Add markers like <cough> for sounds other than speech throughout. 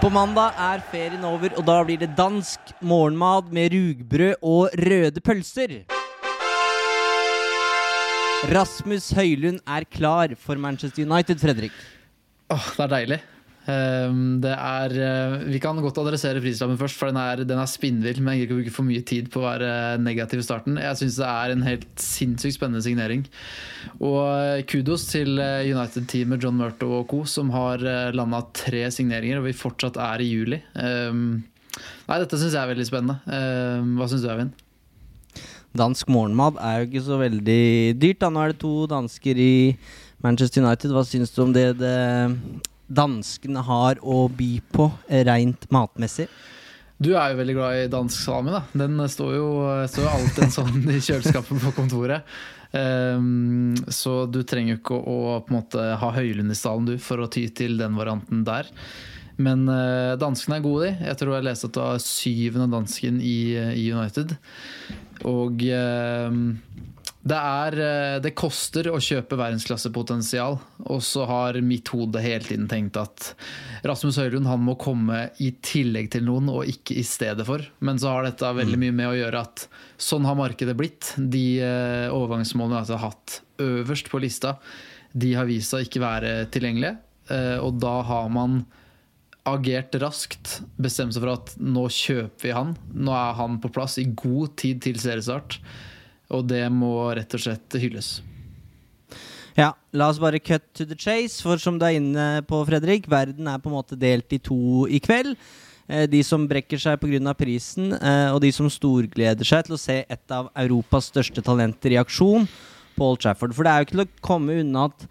På mandag er ferien over, og da blir det dansk morgenmat med rugbrød og røde pølser. Rasmus Høylund er klar for Manchester United, Fredrik. Åh, det er deilig. Ehm, det er, eh, vi kan godt adressere prislappen først, for den er, den er spinnvill. Men jeg gidder ikke å bruke for mye tid på å være negativ i starten. Jeg syns det er en helt sinnssykt spennende signering. Og eh, kudos til eh, United-teamet John Murto og co., som har landa tre signeringer, og vi fortsatt er i juli. Ehm, nei, dette syns jeg er veldig spennende. Ehm, hva syns du, Eivind? Dansk morgenmat er jo ikke så veldig dyrt. da Nå er det to dansker i Manchester United. Hva syns du om det, det danskene har å by på, eh, rent matmessig? Du er jo veldig glad i dansk salami. da Den står jo, står jo alltid en sånn i kjøleskapet på kontoret. Um, så du trenger jo ikke å, å på en måte ha Høylund i stallen du for å ty til den varianten der. Men uh, danskene er gode, de. Jeg tror jeg leste at det var syvende dansken i, i United. Og uh, det, er, uh, det koster å kjøpe verdensklassepotensial. Og så har mitt hode hele tiden tenkt at Rasmus Høylund han må komme i tillegg til noen, og ikke i stedet for. Men så har dette veldig mye med å gjøre at sånn har markedet blitt. De uh, overgangsmålene jeg har hatt øverst på lista, de har vist seg ikke være tilgjengelige. og da har man agert raskt, bestemt seg for at nå kjøper vi han. Nå er han på plass i god tid til seriestart. Og det må rett og slett hylles. Ja, la oss bare cut to the chase, for som du er inne på, Fredrik, verden er på en måte delt i to i kveld. Eh, de som brekker seg pga. prisen, eh, og de som storgleder seg til å se et av Europas største talenter i aksjon, Paul Trafford. For det er jo ikke til å komme unna at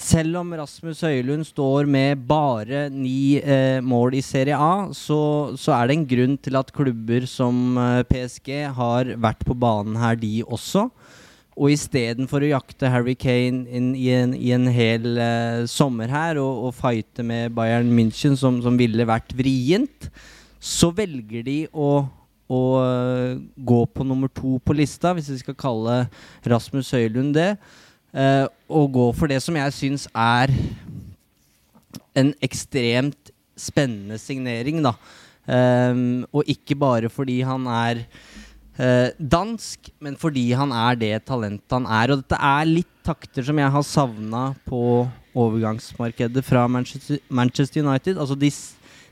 selv om Rasmus Høylund står med bare ni eh, mål i Serie A, så, så, er det en grunn til at klubber som eh, PSG har vært på banen her, de også. Og istedenfor å jakte Harry Kane inn i en, i en hel eh, sommer her og, og, fighte med Bayern München, som, som ville vært vrient, så velger de å å uh, gå på nummer to på lista, hvis vi skal kalle Rasmus Høylund det uh, å gå for det som jeg syns er en ekstremt spennende signering, da. Um, og ikke bare fordi han er uh, dansk, men fordi han er det talentet han er. Og dette er litt takter som jeg har savna på overgangsmarkedet fra Manchester, Manchester United. Altså de,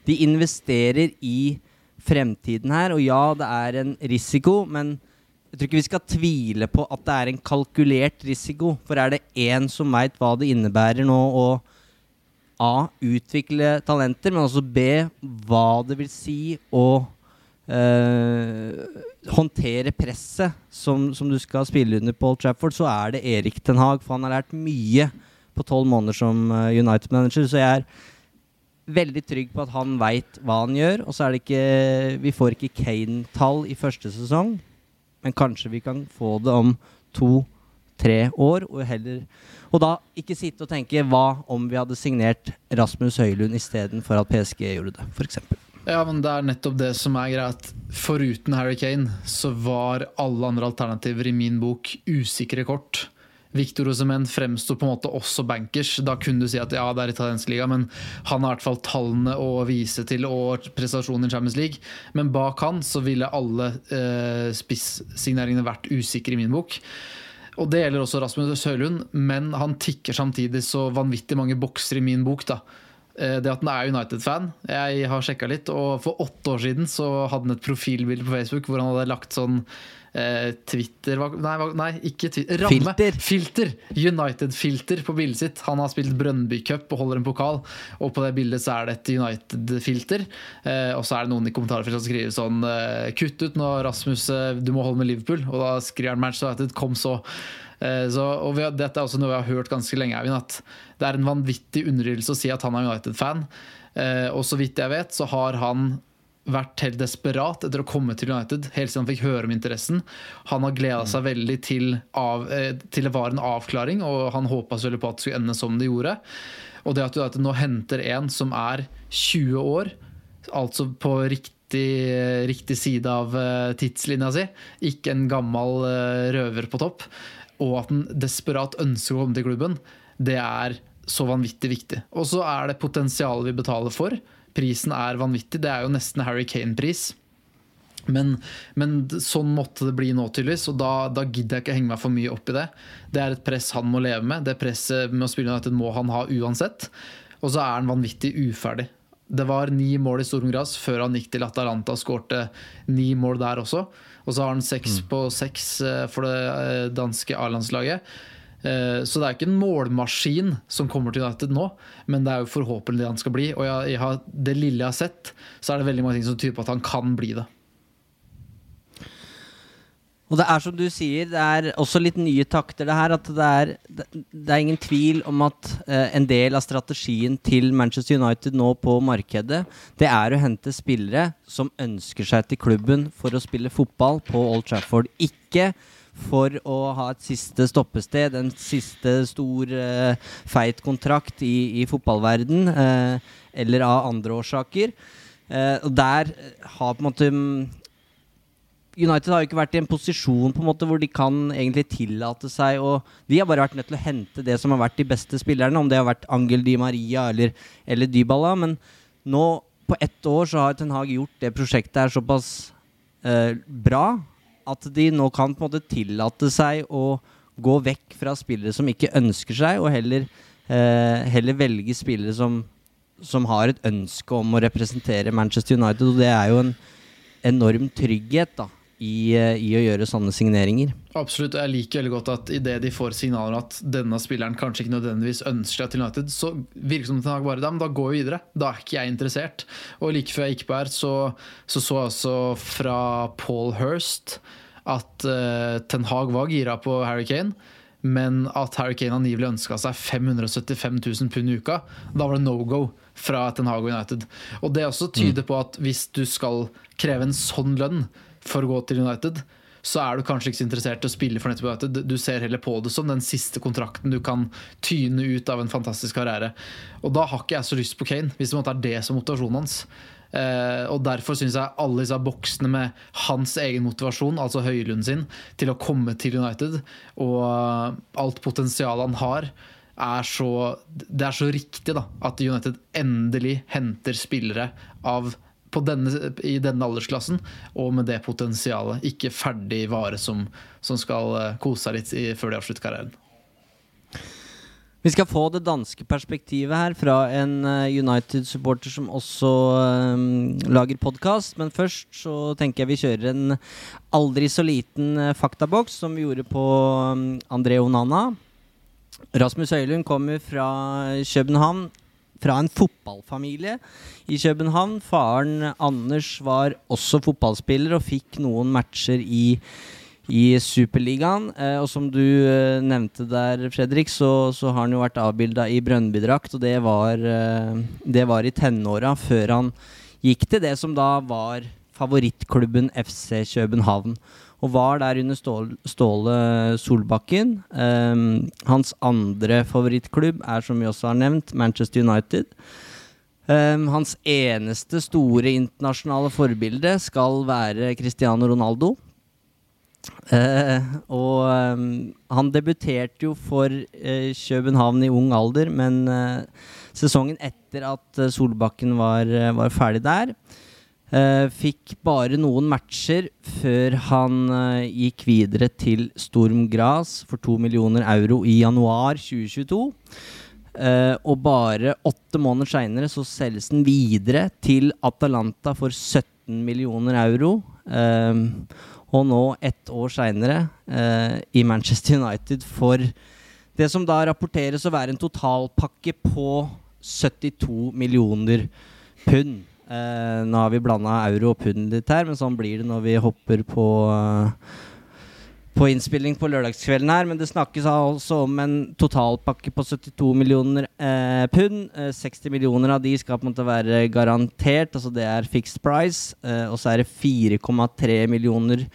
de investerer i fremtiden her, og ja, det er en risiko, men jeg tror ikke vi skal tvile på at det er en kalkulert risiko. For er det én som veit hva det innebærer nå å A. Utvikle talenter, men også B. Hva det vil si å øh, håndtere presset som, som, du skal spille under Paul Trafford, så er det Erik Ten Hag. For han har lært mye på tolv måneder som uh, United-manager. Så jeg er veldig trygg på at han veit hva han gjør. Og så er det ikke Vi får ikke Kane-tall i første sesong men kanskje vi kan få det om to-tre år. Og, heller, og da ikke sitte og tenke hva om vi hadde signert Rasmus Høylund istedenfor at PSG gjorde det, f.eks. Ja, men det er nettopp det som er greit. Foruten Harry Kane så var alle andre alternativer i min bok usikre kort. Victor Osemen fremsto på en måte også bankers. Da kunne du si at ja, det er italiensk liga, men han har i hvert fall tallene å vise til og prestasjonen i Champions League. Men bak han så ville alle eh, spissigneringene vært usikre i min bok. Og det gjelder også Rasmus Høylund, men han tikker samtidig så vanvittig mange bokser i min bok. da. eh, det at han er United-fan. Jeg har sjekka litt, og for åtte år siden så hadde han et profilbilde på Facebook hvor han hadde lagt sånn eh, Twitter nei, nei, ikke Twitter. Ramme. Filter. Filter. United-filter på bildet sitt. Han har spilt Brønnby Cup og holder en pokal, og på det bildet så er det et United-filter. Eh, og så er det noen i kommentarfeltet som skriver sånn eh, Kutt ut nå, Rasmus, du må holde med Liverpool. Og da skriver han Manchester United, kom så. Så, og vi har, dette er også noe vi har hørt ganske lenge, Eivind, at det er en vanvittig underdrivelse å si at han er United-fan. Eh, og så vidt jeg vet, så har han vært helt desperat etter å komme til United, helt siden han fikk høre om interessen. Han har gleda seg veldig til, av, eh, til det var en avklaring, og han håpa selvfølgelig på at det skulle ende som det gjorde. Og det at United nå henter en som er 20 år, altså på riktig, riktig side av eh, tidslinja si, ikke en gammel eh, røver på topp, og at han desperat ønsker å komme til klubben, det er så vanvittig viktig. Og så er det potensialet vi betaler for. Prisen er vanvittig. Det er jo nesten Harry Kane-pris. Men, men, sånn måtte det bli nå, tydeligvis, og da, da, gidder jeg ikke henge meg for mye opp i det. Det er et press han må leve med. Det presset med å spille United må han ha uansett. Og så er han vanvittig uferdig. Det var ni mål i Stormgras før han gikk til Atalanta og skårte ni mål der også. Og så har han seks mm. på seks eh, for det eh, danske A-landslaget. Eh, så det er ikke en målmaskin som kommer til United nå, men det er jo forhåpentlig det han skal bli. Og jeg, jeg har, det lille jeg har sett, så er det veldig mange ting som tyder på at han kan bli det. Og det er som du sier, det er også litt nye takter, det her. At det er, det er ingen tvil om at uh, en del av strategien til Manchester United nå på markedet, det er å hente spillere som ønsker seg til klubben for å spille fotball på Old Trafford. Ikke for å ha et siste stoppested, en siste stor, uh, feit kontrakt i, i fotballverden, uh, eller av andre årsaker. Uh, og der har på en måte mm, United har jo ikke vært i en posisjon på en måte hvor de kan egentlig tillate seg å De har bare vært nødt til å hente det som har vært de beste spillerne, om det har vært Angel Di Maria eller, eller Dybala. Men nå, på ett år, så har Ten Hag gjort det prosjektet her såpass bra at de nå kan på en måte tillate seg å gå vekk fra spillere som ikke ønsker seg, og heller, eh, heller velge spillere som, som, har et ønske om å representere Manchester United. Og det er jo en enorm trygghet da, i, eh, i, å gjøre sånne signeringer. Absolutt. Jeg liker veldig godt at idet de får signaler at denne spilleren kanskje ikke nødvendigvis ønsker seg til United, så virker det som Ten bare da, går vi videre. Da er ikke jeg interessert. Og like før jeg gikk på her, så så, så jeg også fra Paul Hirst at uh, Ten Hag var gira på Harry Kane. Men at Harry Kane angivelig ønska seg 575 000 pund i uka. Da var det no go fra Ten Hag og United. Og det også tyder mm. på at hvis du skal kreve en sånn lønn for å gå til United, så er du kanskje ikke så interessert i å spille for nettopp United. Du ser heller på det som den siste kontrakten du kan tyne ut av en fantastisk karriere. Og da har ikke jeg så lyst på Kane, hvis det er det som motivasjonen hans. Uh, og Derfor syns jeg alle disse boksene med hans egen motivasjon, altså Høylund sin, til å komme til United, og uh, alt potensialet han har, er så, det er så riktig da, at United endelig henter spillere av denne, i denne aldersklassen, og med det potensialet. Ikke ferdig vare som, som skal uh, kose seg litt i, før de avslutter karrieren. Vi skal få det danske perspektivet her fra en uh, United-supporter som også um, lager podkast. Men først så tenker jeg vi kjører en aldri så liten faktaboks som vi gjorde på um, André Onana. Rasmus Høylund kommer fra København. Fra en fotballfamilie i København. Faren Anders var også fotballspiller og fikk noen matcher i i Superligaen. Eh, og som du eh, nevnte der, Fredrik, så, så har han jo vært avbilda i Brønnbydrakt, og det var, eh, det var i tenåra, før han gikk til det som da var favorittklubben FC København. Og var der under Ståle, Solbakken. Um, hans andre favorittklubb er, som vi også har nevnt, Manchester United. Um, hans eneste store internasjonale forbilde skal være Cristiano Ronaldo. Uh, og um, han debuterte jo for uh, København i ung alder, men uh, sesongen etter at Solbakken var, var, ferdig der, fikk bare noen matcher før han gikk videre til Storm Gras for 2 millioner euro i januar 2022. Uh, og bare åtte måneder seinere så selges den videre til Atalanta for 17 millioner euro. Eh, og nå, ett år seinere, eh, i Manchester United for det som da rapporteres å være en totalpakke på 72 millioner pund. Eh, nå har vi blanda euro og pund litt her, men sånn blir det når vi hopper på uh, på innspilling på lørdagskvelden her, men det snakkes altså om en totalpakke på 72 millioner eh, pund. Eh, 60 millioner av de skal på en måte være garantert, altså det er fixed price. Eh, og så er det 4,3 millioner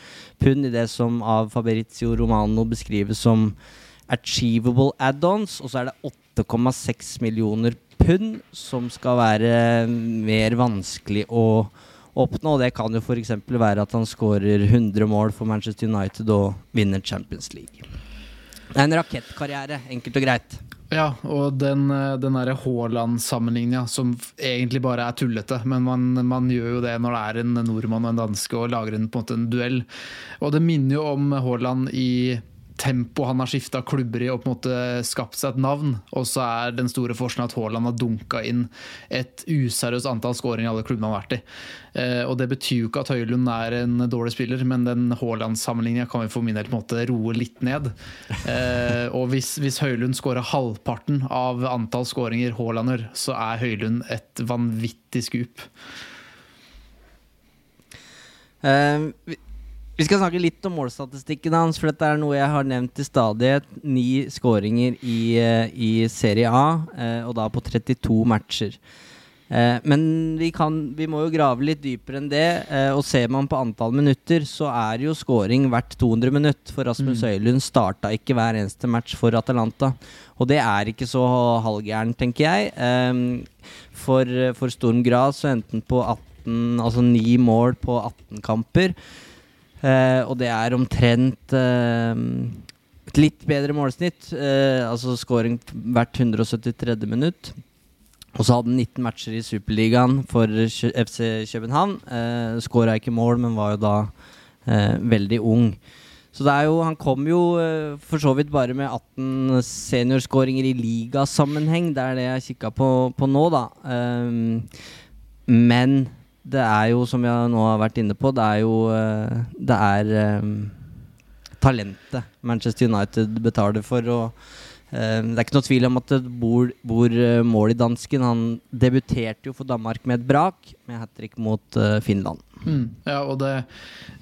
pund i det som av Fabrizio Romano beskrives som achievable add-ons, og så er det 8,6 millioner pund som skal være mer vanskelig å oppnå. Det kan jo f.eks. være at han skårer 100 mål for Manchester United og vinner Champions League. Det er en rakettkarriere, enkelt og greit. Ja, og den, den derre Haaland-sammenligninga som egentlig bare er tullete, men man, man, gjør jo det når det er en nordmann og en danske og lager en, på en måte en duell. Og det minner jo om Haaland i tempo han har skifta klubber i og på en måte skapt seg et navn. Og så er den store forskjellen at Haaland har dunka inn et useriøst antall skåringer i alle klubbene han har vært i. Eh, og Det betyr jo ikke at Høylund er en dårlig spiller, men den Haaland-sammenligninga kan vi for min del på en måte roe litt ned. Eh, og hvis, hvis Høylund skårer halvparten av antall skåringer Haalander, så er Høylund et vanvittig skup. Uh, vi skal snakke litt om målstatistikken hans, for dette er noe jeg har nevnt til stadighet. Ni skåringer i, eh, i, Serie A, eh, og da på 32 matcher. Eh, men vi, kan, vi, må jo grave litt dypere enn det. og ser man på antall minutter, så er jo scoring hvert 200 minutt. For Rasmus mm. Høylund starta ikke hver eneste match for Atalanta. Og det er ikke så halvgærent, tenker jeg. for, for Storm Gras så endte han på 18, altså 9 mål på 18 kamper. Uh, og det er omtrent uh, et litt bedre målsnitt. Uh, altså scoring hvert 173. minutt. Og så hadde han 19 matcher i Superligaen for FC København. Uh, Skåra ikke mål, men var jo da veldig ung. Så det er jo, han kom jo for så vidt bare med 18 seniorskåringer i ligasammenheng. Det er det jeg kikka på, på, nå, da. men det er jo, som jeg nå har vært inne på, det er jo eh, Det er um, talentet Manchester United betaler for. Og um, det er ikke noe tvil om at det bor, bor mål i dansken. Han debuterte jo for Danmark med et brak, med hat trick mot uh, Finland. Mm, ja, og det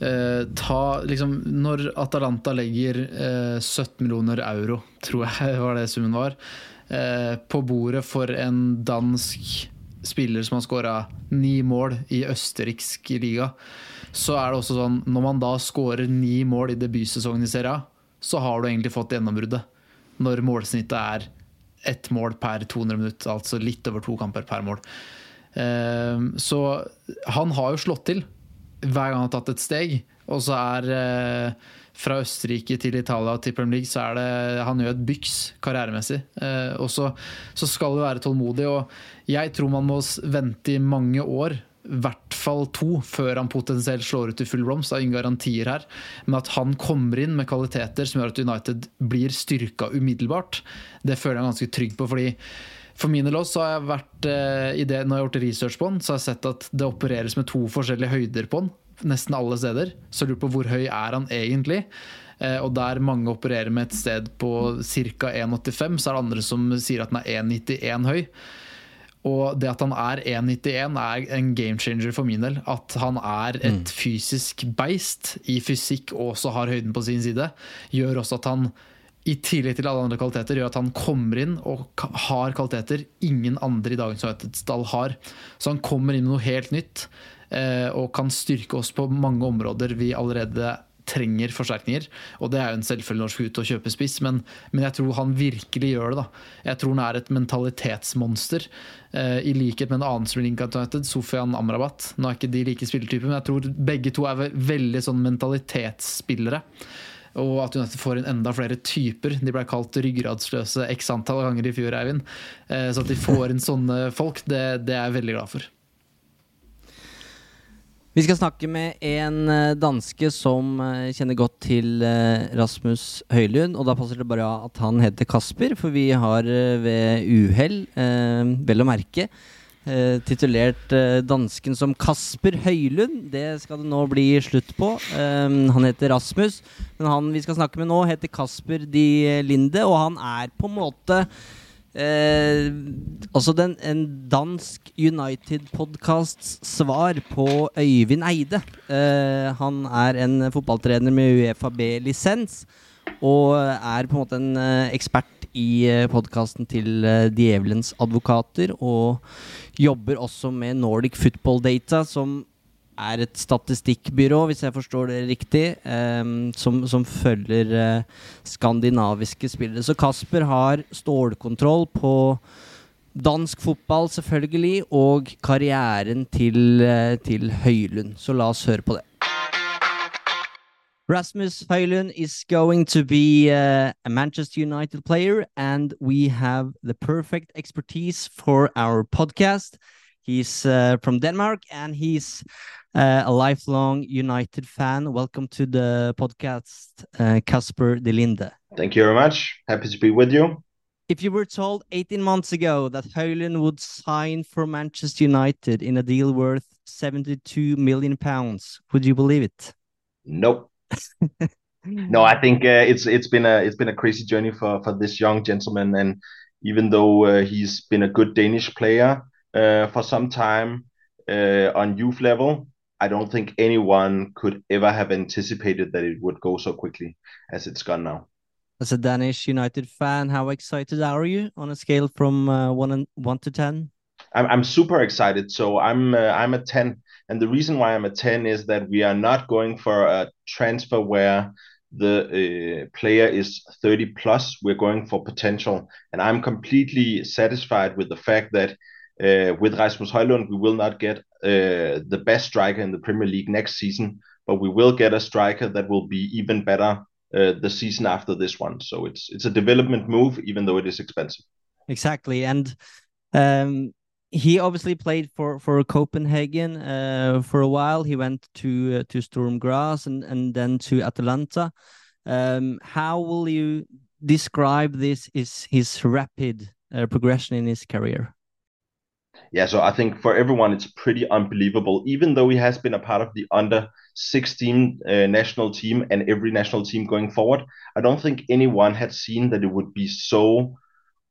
eh, ta, liksom, Når Atalanta legger eh, 17 millioner euro, tror jeg <laughs> var det summen var, eh, på bordet for en dansk spiller som har skåra ni mål i østerriksk liga, så er det også sånn når man da skårer ni mål i debutsesongen i Serie A, så har du egentlig fått gjennombruddet. Når målsnittet er ett mål per 200 minutter, altså litt over to kamper per mål. Ehm, så han har jo slått til hver gang han har tatt et steg, og så er eh, fra Østerrike til Italia til Premier League, så er det Han gjør et byks karrieremessig. Eh, og så, så, skal du være tålmodig. Og jeg tror man må vente i mange år, i hvert fall to, før han potensielt slår ut i full blomst. Det er ingen garantier her. Men at han kommer inn med kvaliteter som gjør at United blir styrka umiddelbart, det føler jeg ganske trygg på. fordi for min del også har jeg vært, eh, i det, Når jeg har gjort research på den, så har jeg sett at det opereres med to forskjellige høyder på den nesten alle steder. Så jeg lurer på hvor høy er han egentlig. Eh, og der mange opererer med et sted på ca. 1,85, så er det andre som sier at den er 1,91 høy. Og det at han er 1,91 er en game changer for min del. At han er et mm. fysisk beist i fysikk og også har høyden på sin side, gjør også at han i tillegg til alle andre kvaliteter gjør at han kommer inn og har kvaliteter ingen andre i dagens United-stall har. Så han kommer inn med noe helt nytt. Eh, og kan styrke oss på mange områder vi allerede trenger forsterkninger. Og det er jo en selvfølgelig norsk ut å kjøpe spiss, men, men, jeg tror han virkelig gjør det. da. Jeg tror han er et mentalitetsmonster. Eh, I likhet med en annen som United, Sofian Amrabat. Nå er ikke de like spilletyper, men jeg tror begge to er veldig sånn mentalitetsspillere. Og at United får inn enda flere typer. De ble kalt ryggradsløse x antall ganger i fjor, Eivind. Eh, så at de får inn sånne folk, det, det er jeg veldig glad for. Vi skal snakke med en eh, danske som eh, kjenner godt til Rasmus Høylund. Og da passer det bare at han heter Kasper, for vi har ved uhell, vel å merke, titulert dansken som Kasper Høylund. Det skal det nå bli slutt på. Han heter Rasmus, men han vi skal snakke med nå, heter Kasper Di Linde, og han er på en måte Eh, altså den, en dansk United-podkasts svar på Øyvind Eide. Eh, han er en fotballtrener med Uefa B-lisens, og er på en måte en eh, ekspert i eh, podkasten til eh, Djevelens advokater, og jobber også med Nordic Football Data, som er et statistikkbyrå, hvis jeg forstår det riktig, um, som, som, følger uh, skandinaviske spillere. Så Kasper har stålkontroll på dansk fotball, selvfølgelig, og karrieren til, uh, til Høylund. Så la oss høre på det. Rasmus Høylund is going to be uh, a Manchester United player, and we have the perfect expertise for our podcast. He's uh, from Denmark, and he's uh, a lifelong United fan. Welcome to the podcast, uh, Casper De Linde. Thank you very much. Happy to be with you. If you were told 18 months ago that Højlund would sign for Manchester United in a deal worth 72 million pounds, would you believe it? Nope. No, I <laughs> think uh, it's it's been a it's been a crazy journey for for this young gentleman, and even though uh, he's been a good Danish player uh, for some time uh, on youth level, I don't think anyone could ever have anticipated that it would go so quickly as it's gone now. As a Danish United fan, how excited are you on a scale from uh, one and one to ten? I'm I'm super excited. So I'm uh, I'm a ten, and the reason why I'm a ten is that we are not going for a transfer where the uh, player is 30 plus. We're going for potential, and I'm completely satisfied with the fact that uh, with Rasmus Højlund, we will not get uh, the best striker in the Premier League next season, but we will get a striker that will be even better uh, the season after this one. So it's it's a development move, even though it is expensive. Exactly, and um, he obviously played for for Copenhagen uh, for a while. He went to uh, to Sturm Graz and and then to Atalanta. Um, how will you describe this? Is his rapid uh, progression in his career? yeah, so I think for everyone it's pretty unbelievable. Even though he has been a part of the under 16 uh, national team and every national team going forward, I don't think anyone had seen that it would be so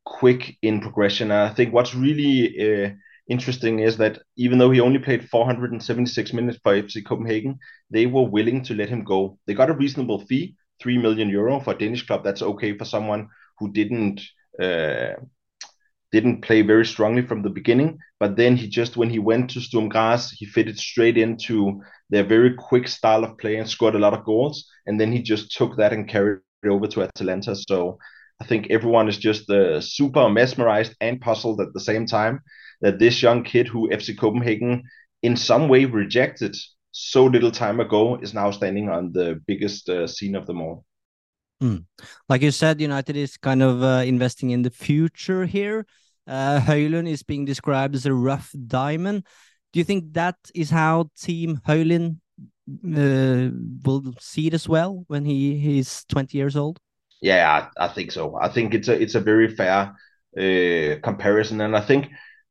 quick in progression. And I think what's really uh, interesting is that even though he only played 476 minutes for FC Copenhagen, they were willing to let him go. They got a reasonable fee, three million euro for a Danish club. That's okay for someone who didn't. Uh, didn't play very strongly from the beginning, but then he just when he went to Sturm Graz, he fitted straight into their very quick style of play and scored a lot of goals. And then he just took that and carried it over to Atalanta. So I think everyone is just uh, super mesmerized and puzzled at the same time that this young kid who FC Copenhagen in some way rejected so little time ago is now standing on the biggest uh, scene of them all. Mm. Like you said, United is kind of uh, investing in the future here. Uh, is being described as a rough diamond. Do you think that is how Team Høylund uh, will see it as well when he he's 20 years old? Yeah, I, I think so. I think it's a it's a very fair uh, comparison, and I think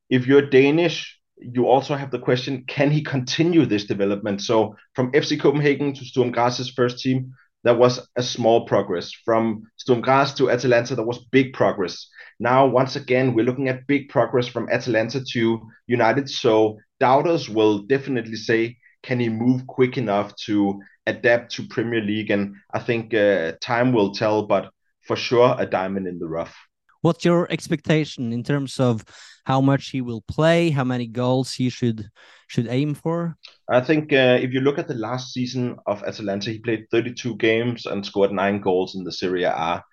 if you're Danish, you also have the question: Can he continue this development? So from FC Copenhagen to Sturm Graz's first team, there was a small progress. From Sturm Graz to Atalanta, there was big progress. Now, once again, we're looking at big progress from Atalanta to United. So doubters will definitely say, can he move quick enough to adapt to Premier League? And I think uh, time will tell, but for sure, a diamond in the rough. What's your expectation in terms of how much he will play, how many goals he should should aim for? I think uh, if you look at the last season of Atalanta, he played 32 games and scored nine goals in the Serie A.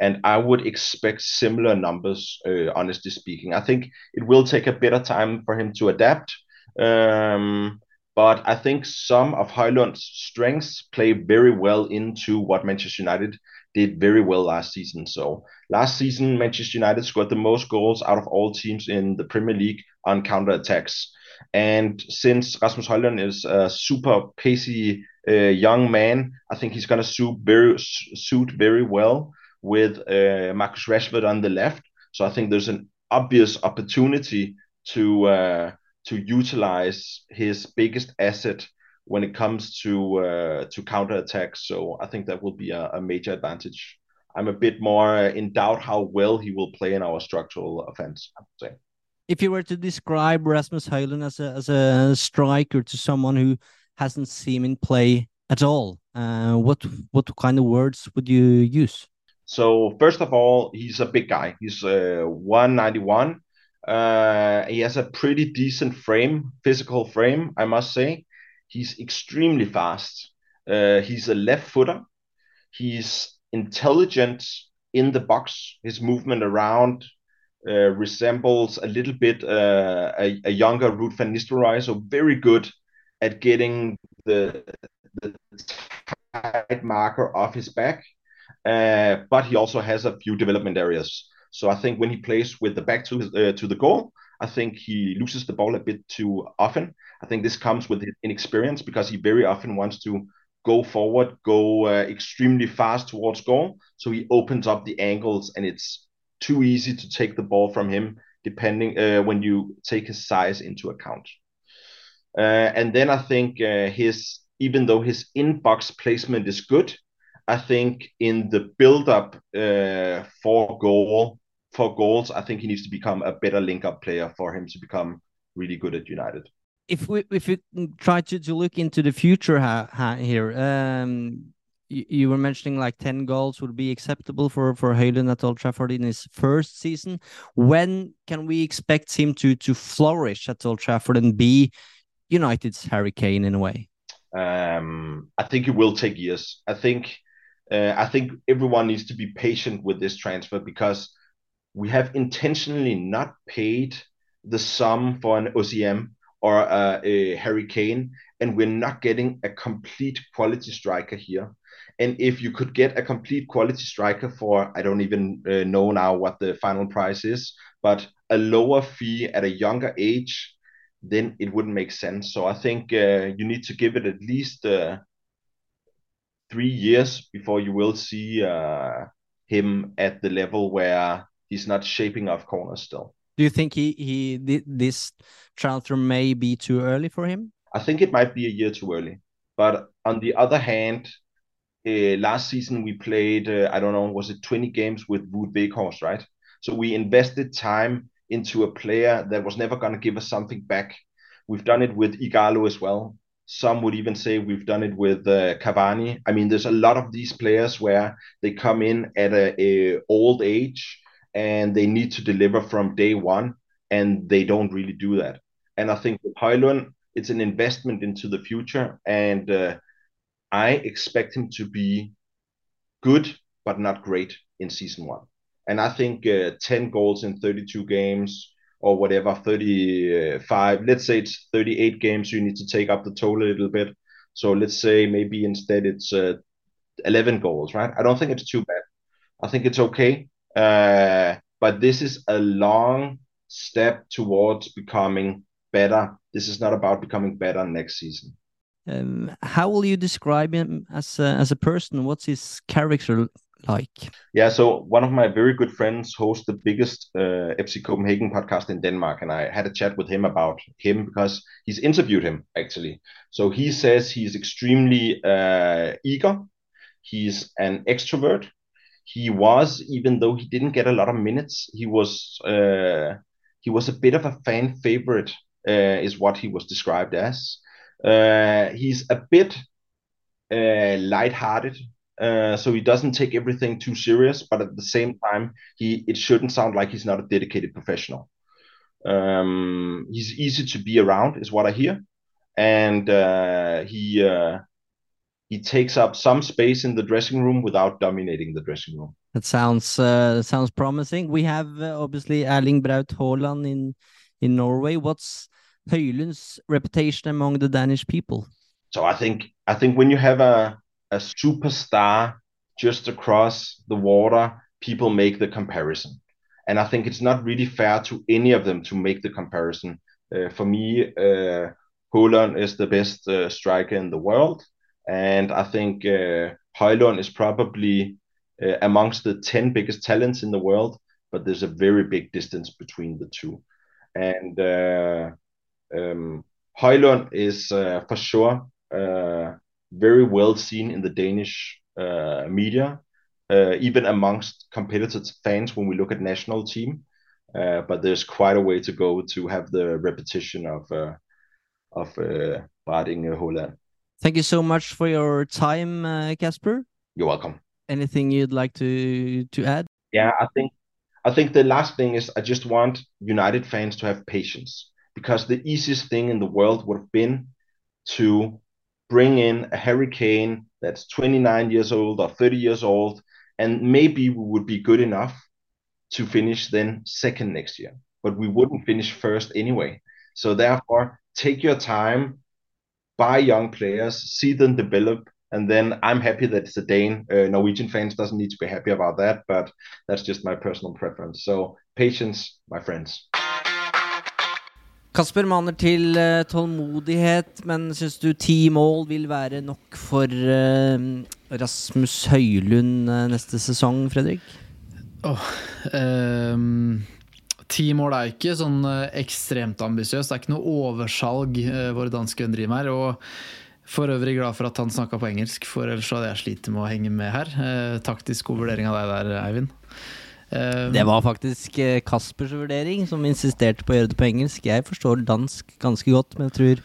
And I would expect similar numbers, uh, honestly speaking. I think it will take a bit of time for him to adapt. Um, but I think some of Højlund's strengths play very well into what Manchester United did very well last season. So last season, Manchester United scored the most goals out of all teams in the Premier League on counter attacks. And since Rasmus Højlund is a super pacey uh, young man, I think he's going to suit very suit very well with uh, Marcus Rashford on the left. So I think there's an obvious opportunity to uh, to utilize his biggest asset when it comes to uh, to counter attacks. So I think that will be a, a, major advantage. I'm a bit more in doubt how well he will play in our structural offense. I would say. If you were to describe Rasmus Højlund as a as a striker to someone who hasn't seen him play at all, uh, what what kind of words would you use? So first of all, he's a big guy. He's uh, 191. Uh, he has a pretty decent frame, physical frame, I must say. He's extremely fast. Uh, he's a left footer. He's intelligent in the box. His movement around uh, resembles a little bit uh, a, a, younger Ruud van Nistelrooy, so very good at getting the, the tight marker off his back. Uh, but he also has a few development areas. So I think when he plays with the back to uh, to the goal, I think he loses the ball a bit too often. I think this comes with his inexperience because he very often wants to go forward, go uh, extremely fast towards goal. So he opens up the angles, and it's too easy to take the ball from him. Depending uh, when you take his size into account, uh, and then I think uh, his even though his in-box placement is good, I think in the build-up uh, for goal for goals, I think he needs to become a better link-up player for him to become really good at United. If we if we try to, to look into the future ha, ha, here, um, you, you, were mentioning like ten goals would be acceptable for for Højlund at Old Trafford in his first season. When can we expect him to to flourish at Old Trafford and be United's Harry Kane in a way? Um, I think it will take years. I think uh, I think everyone needs to be patient with this transfer because we have intentionally not paid the sum for an OCM or a, a Harry Kane, and we're not getting a complete quality striker here. And if you could get a complete quality striker for, I don't even uh, know now what the final price is, but a lower fee at a younger age, then it wouldn't make sense. So I think uh, you need to give it at least uh, three years before you will see uh, him at the level where he's not shaping off corners still. Do you think he he this transfer may be too early for him? I think it might be a year too early. But on the other hand, uh, last season we played uh, I don't know was it 20 games with Wood Weghorst, right? So we invested time into a player that was never going to give us something back. We've done it with Ighalo as well. Some would even say we've done it with uh, Cavani. I mean, there's a lot of these players where they come in at a, a old age and they need to deliver from day one, and they don't really do that. And I think with Højlund, it's an investment into the future, and uh, I expect him to be good but not great in season one. And I think uh, 10 goals in 32 games or whatever, 35, let's say it's 38 games, you need to take up the total a little bit. So let's say maybe instead it's uh, 11 goals, right? I don't think it's too bad. I think it's okay. Uh, but this is a long step towards becoming better. This is not about becoming better next season. Um, how will you describe him as a, as a person? What's his character like? Yeah, so one of my very good friends hosts the biggest uh, FC Copenhagen podcast in Denmark, and I had a chat with him about him because he's interviewed him actually. So he says he's extremely uh, eager. He's an extrovert he was, even though he didn't get a lot of minutes, he was uh, he was a bit of a fan favorite, uh, is what he was described as. Uh, he's a bit uh, light-hearted, uh, so he doesn't take everything too serious, but at the same time, he it shouldn't sound like he's not a dedicated professional. Um, he's easy to be around, is what I hear, and uh, he uh, he takes up some space in the dressing room without dominating the dressing room. That sounds uh, sounds promising. We have uh, obviously Erling Braut Haaland in in Norway. What's Højlund's reputation among the Danish people? So I think I think when you have a a superstar just across the water, people make the comparison. And I think it's not really fair to any of them to make the comparison. Uh, for me, uh, is the best uh, striker in the world. And I think uh, is probably uh, amongst the 10 biggest talents in the world, but there's a very big distance between the two. And uh, um, is uh, for sure uh, very well seen in the Danish uh, media, uh, even amongst competitive fans when we look at national team. But there's quite a way to go to have the repetition of of uh, Barding Holland. Thank you so much for your time, uh, Casper. You're welcome. Anything you'd like to to add? Yeah, I think I think the last thing is I just want United fans to have patience because the easiest thing in the world would have been to bring in a Harry Kane that's 29 years old or 30 years old, and maybe we would be good enough to finish then second next year, but we wouldn't finish first anyway. So therefore, take your time, buy young players, see them develop, and then I'm happy that it's a Dane. Uh, Norwegian fans doesn't need to be happy about that, but that's just my personal preference. So patience, my friends. Kasper maner til uh, tålmodighet, men syns du ti mål vil være nok for uh, Rasmus Høylund uh, neste sesong, Fredrik? Oh, um, ti mål er ikke sånn ekstremt ambisiøst. Det er ikke noe oversalg våre danske venner driver med. Og for øvrig glad for at han snakka på engelsk, for ellers hadde jeg slitt med å henge med her. taktisk god vurdering av deg der, Eivind. Det var faktisk eh, Kaspers vurdering, som insisterte på å gjøre det på engelsk. Jeg forstår dansk ganske godt, men jeg tror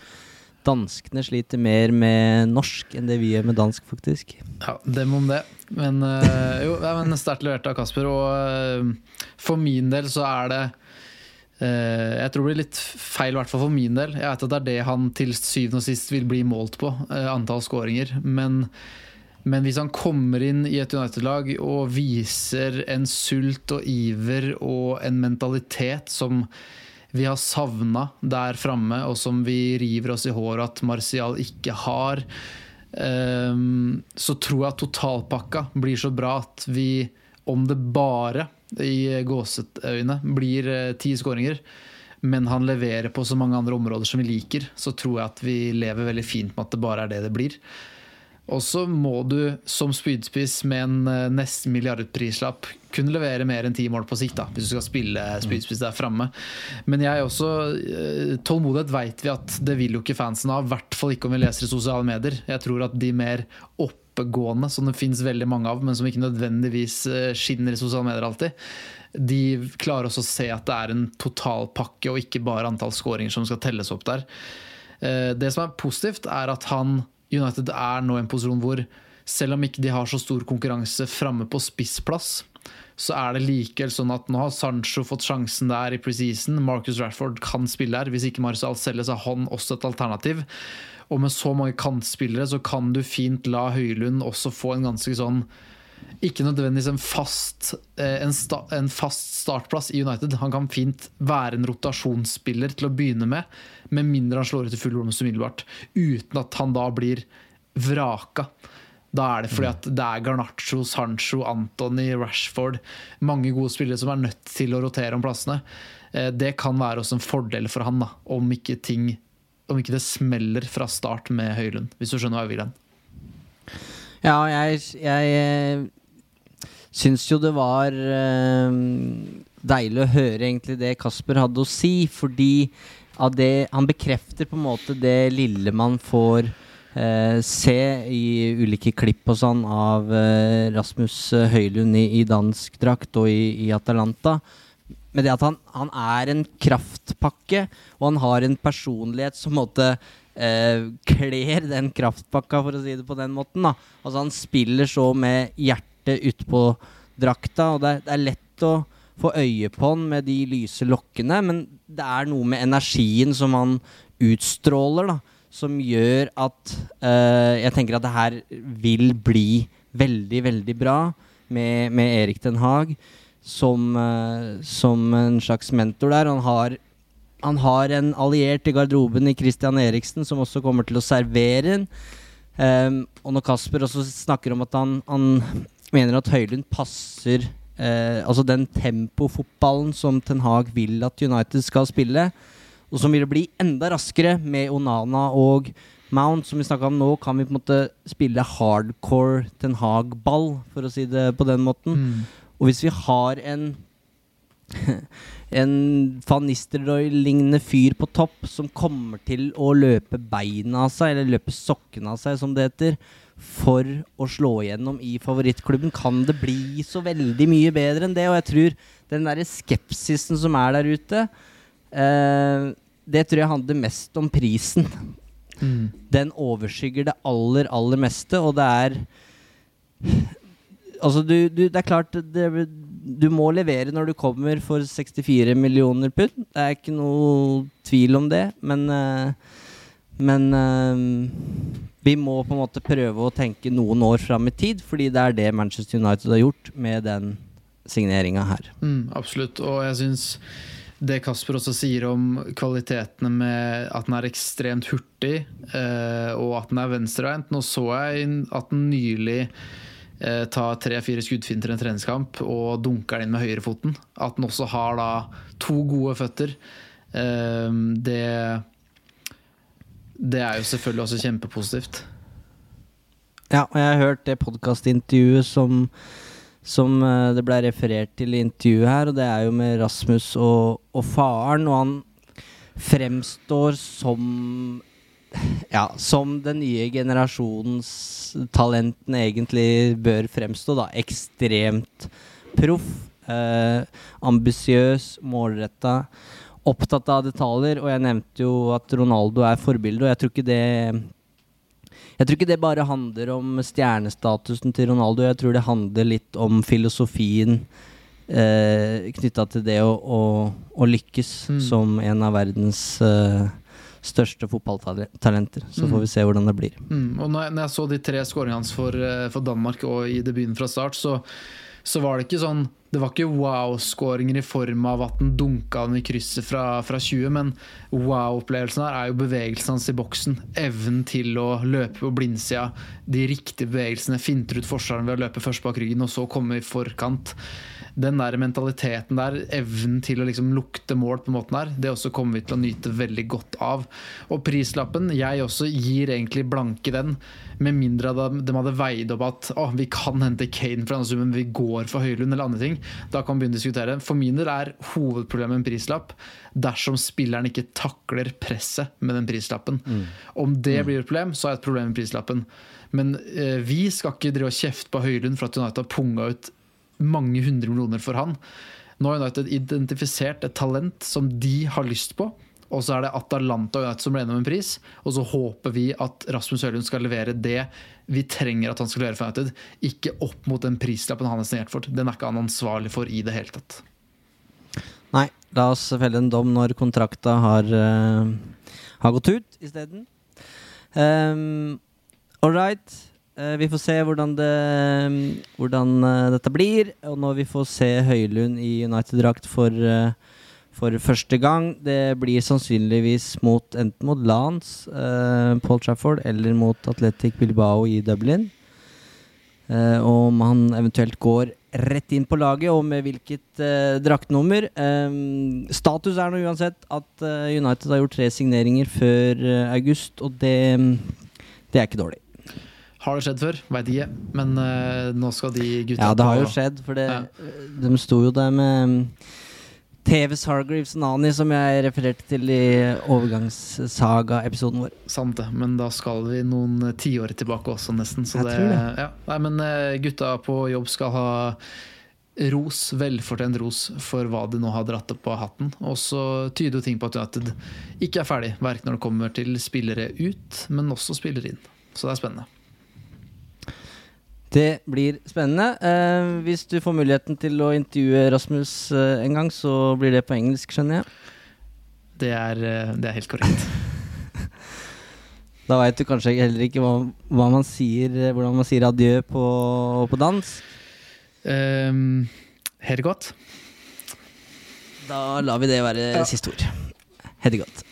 danskene sliter mer med norsk enn det vi gjør med dansk, faktisk. Ja, dem om det. Men uh, jo, ja, men sterkt levert av Kasper. Og uh, for min del så er det uh, Jeg tror det blir litt feil, i hvert fall for min del. Jeg vet at det er det han til syvende og sist vil bli målt på, antall skåringer. Men men hvis han kommer inn i et United-lag og viser en sult og iver og en mentalitet som vi har savna der framme, og som vi river oss i håret at Martial ikke har, ehm, så tror jeg at totalpakka blir så bra at vi, om det bare i gåseøyne blir eh, ti skåringer, men han leverer på så mange andre områder som vi liker, så tror jeg at vi lever veldig fint med at det bare er det det blir. Og så må du som spydspiss med en eh, nesten milliardprislapp kunne levere mer enn ti mål på sikt, da, hvis du skal spille spydspiss der framme. Men jeg også eh, Tålmodighet vet vi at det vil jo ikke fansen av, i hvert fall ikke om vi leser i sosiale medier. Jeg tror at de mer oppegående, som det finnes veldig mange av, men som ikke nødvendigvis eh, skinner i sosiale medier alltid, de klarer også å se at det er en totalpakke og ikke bare antall skåringer som skal telles opp der. Det som er positivt, er at han United er nå i en posisjon hvor selv om ikke de har så stor konkurranse framme på spissplass, så er det likevel sånn at nå har Sancho fått sjansen der i preseason. Marcus Rashford kan spille der. Hvis ikke Marcial selges, er han også et alternativ. Og med så mange kantspillere så kan du fint la Høylund også få en ganske sånn ikke nødvendigvis en fast, eh, en, sta, en fast startplass i United. Han kan fint være en rotasjonsspiller til å begynne med, med mindre han slår ut i full blomst umiddelbart. Uten at han da blir vraka. Da er det fordi at det er Garnaccio, Sancho, Anthony, Rashford Mange gode spillere som er nødt til å rotere om plassene. Eh, det kan være også en fordel for han, da, om ikke, ting, om ikke det smeller fra start med Høylund. Hvis du skjønner hva jeg vil hen. Ja, jeg, jeg eh, syns jo det var uh, deilig å høre egentlig det Kasper hadde å si, fordi det Han bekrefter på en måte det lille man får uh, se i ulike klipp og sånn av uh, Rasmus Høylund i, i, dansk drakt og i, i Atalanta. Med det at han, han, er en kraftpakke, og han har en personlighet som måte uh, kler den kraftpakka, for å si det på den måten. da Altså Han spiller så med hjertet utpå drakta, og det er, det er lett å få øye på han med de lyse lokkene, men det er noe med energien som han utstråler, da, som gjør at uh, jeg tenker at det her vil bli veldig, veldig bra med, med Erik Den Haag som, uh, som en slags mentor der. Han har han har en alliert i garderoben i Christian Eriksen, som også kommer til å servere den. Um, og når Kasper også snakker om at han, han mener at Høylund passer uh, Altså den tempofotballen som Ten Hag vil at United skal spille, og som vil bli enda raskere med Onana og Mount, som vi snakka om nå, kan vi på en måte spille hardcore Ten Hag-ball, for å si det på den måten. Mm. Og hvis vi har en <laughs> en Van Nistelrooy-lignende fyr på topp som kommer til å løpe beina av seg, eller løpe sokkene av seg, som det heter, for å slå igjennom i favorittklubben, kan det bli så veldig mye bedre enn det. Og jeg tror den derre skepsisen som er der ute, eh, det tror jeg handler mest om prisen. Mm. Den overskygger det aller, aller meste, og det er Altså, du, du, det er klart det, Du må levere når du kommer for 64 millioner pund. Det er ikke noe tvil om det, men eh, Men eh, vi må på en måte prøve å tenke noen år fram i tid, fordi det er det Manchester United har gjort med den signeringa her. Mm, absolutt. Og jeg syns det Kasper også sier om kvalitetene med at den er ekstremt hurtig, eh, og at den er venstreveint Nå så jeg at den nylig eh, tar tre-fire skuddfinter en treningskamp og dunker den inn med høyrefoten. At den også har da to gode føtter. Eh, det det er jo selvfølgelig også kjempepositivt. Ja, og jeg har hørt det podkastintervjuet som, som eh, det ble referert til i intervjuet her, og det er jo med Rasmus og, og faren, og han fremstår som ja, som den nye generasjonens talentene egentlig bør fremstå, da. Ekstremt proff, eh, ambisiøs, målretta, opptatt av detaljer. Og jeg nevnte jo at Ronaldo er forbilde, og jeg tror ikke det jeg tror ikke det bare handler om stjernestatusen til Ronaldo. Jeg tror det handler litt om filosofien eh, knytta til det å, å, å lykkes Mm. som en av verdens eh, største fotballtalenter. Så Mm. får vi se hvordan det blir. Mm, og når jeg, når jeg så de tre skåringene hans for, eh, for Danmark og i debuten fra start, så, så var det ikke sånn Det var ikke wow-skåringer i form av at den dunka den i krysset fra, fra 20, men wow-opplevelsen her er jo bevegelsen hans i boksen. Evnen til å løpe på blindsida, de riktige bevegelsene, finter ut forsvareren ved å løpe først bak ryggen og så komme i forkant. Den der mentaliteten der, evnen til å liksom lukte mål på en måten der, det også kommer vi til å nyte veldig godt av. Og prislappen, jeg også gir egentlig blanke den, med mindre de, de hadde veid opp at å, vi kan hente Kane for denne summen, vi går for Høylund eller andre ting. Da kan vi begynne å diskutere. For min del er hovedproblemet en prislapp dersom spilleren ikke takler presset med den prislappen. Om det blir et problem, så har jeg et problem med prislappen. Men eh, vi skal ikke drive og kjefte på Høylund for at United har punga ut mange hundre millioner for han. Nå har United identifisert et talent som de har lyst på. Og så er det Atalanta og United som ble om en pris. Og så håper vi at Rasmus Høylund skal levere det vi trenger at han skal levere for United. Ikke opp mot den prislappen han er signert for. Den er ikke han ansvarlig for i det hele tatt. Nei, la oss felle en dom når kontrakta har, uh, har gått ut isteden. Um, All right. Eh, vi får se hvordan, det, hvordan eh, dette blir. Og når vi får se Høylund i United-drakt for, eh, for første gang Det blir sannsynligvis mot, enten mot Lance, uh, Paul Trafford, eller mot Athletic Bilbao i Dublin. Eh, om han eventuelt går rett inn på laget, og med hvilket eh, draktnummer. Eh, status er nå uansett at eh, United har gjort tre signeringer før eh, august, og det, det er ikke dårlig. Har det skjedd før? Veit ikke. Men uh, nå skal de gutta Ja, det har jo skjedd, for det, Ja. de sto jo der med mm, TVs Hargreaves Nani, som jeg refererte til i overgangssaga-episoden vår. Sant det, men da skal vi noen tiår tilbake også, nesten. Så Jeg det, tror det. Ja. Nei, men eh, gutta på jobb skal ha ros, velfortjent ros, for hva de nå har dratt opp på hatten. Og så tyder jo ting på at United ikke er ferdig, verken når det kommer til spillere ut, men også spillere inn. Så det er spennende. Det blir spennende. Eh, hvis du får muligheten til å intervjue Rasmus eh, en gang, så blir det på engelsk, skjønner jeg. Det er, eh, det er helt korrekt. <laughs> <laughs> Da veit du kanskje heller ikke hva, hva man sier, eh, hvordan man sier adjø på, på dansk. Um, Helt godt. Da lar vi det være siste ord. Ha det godt.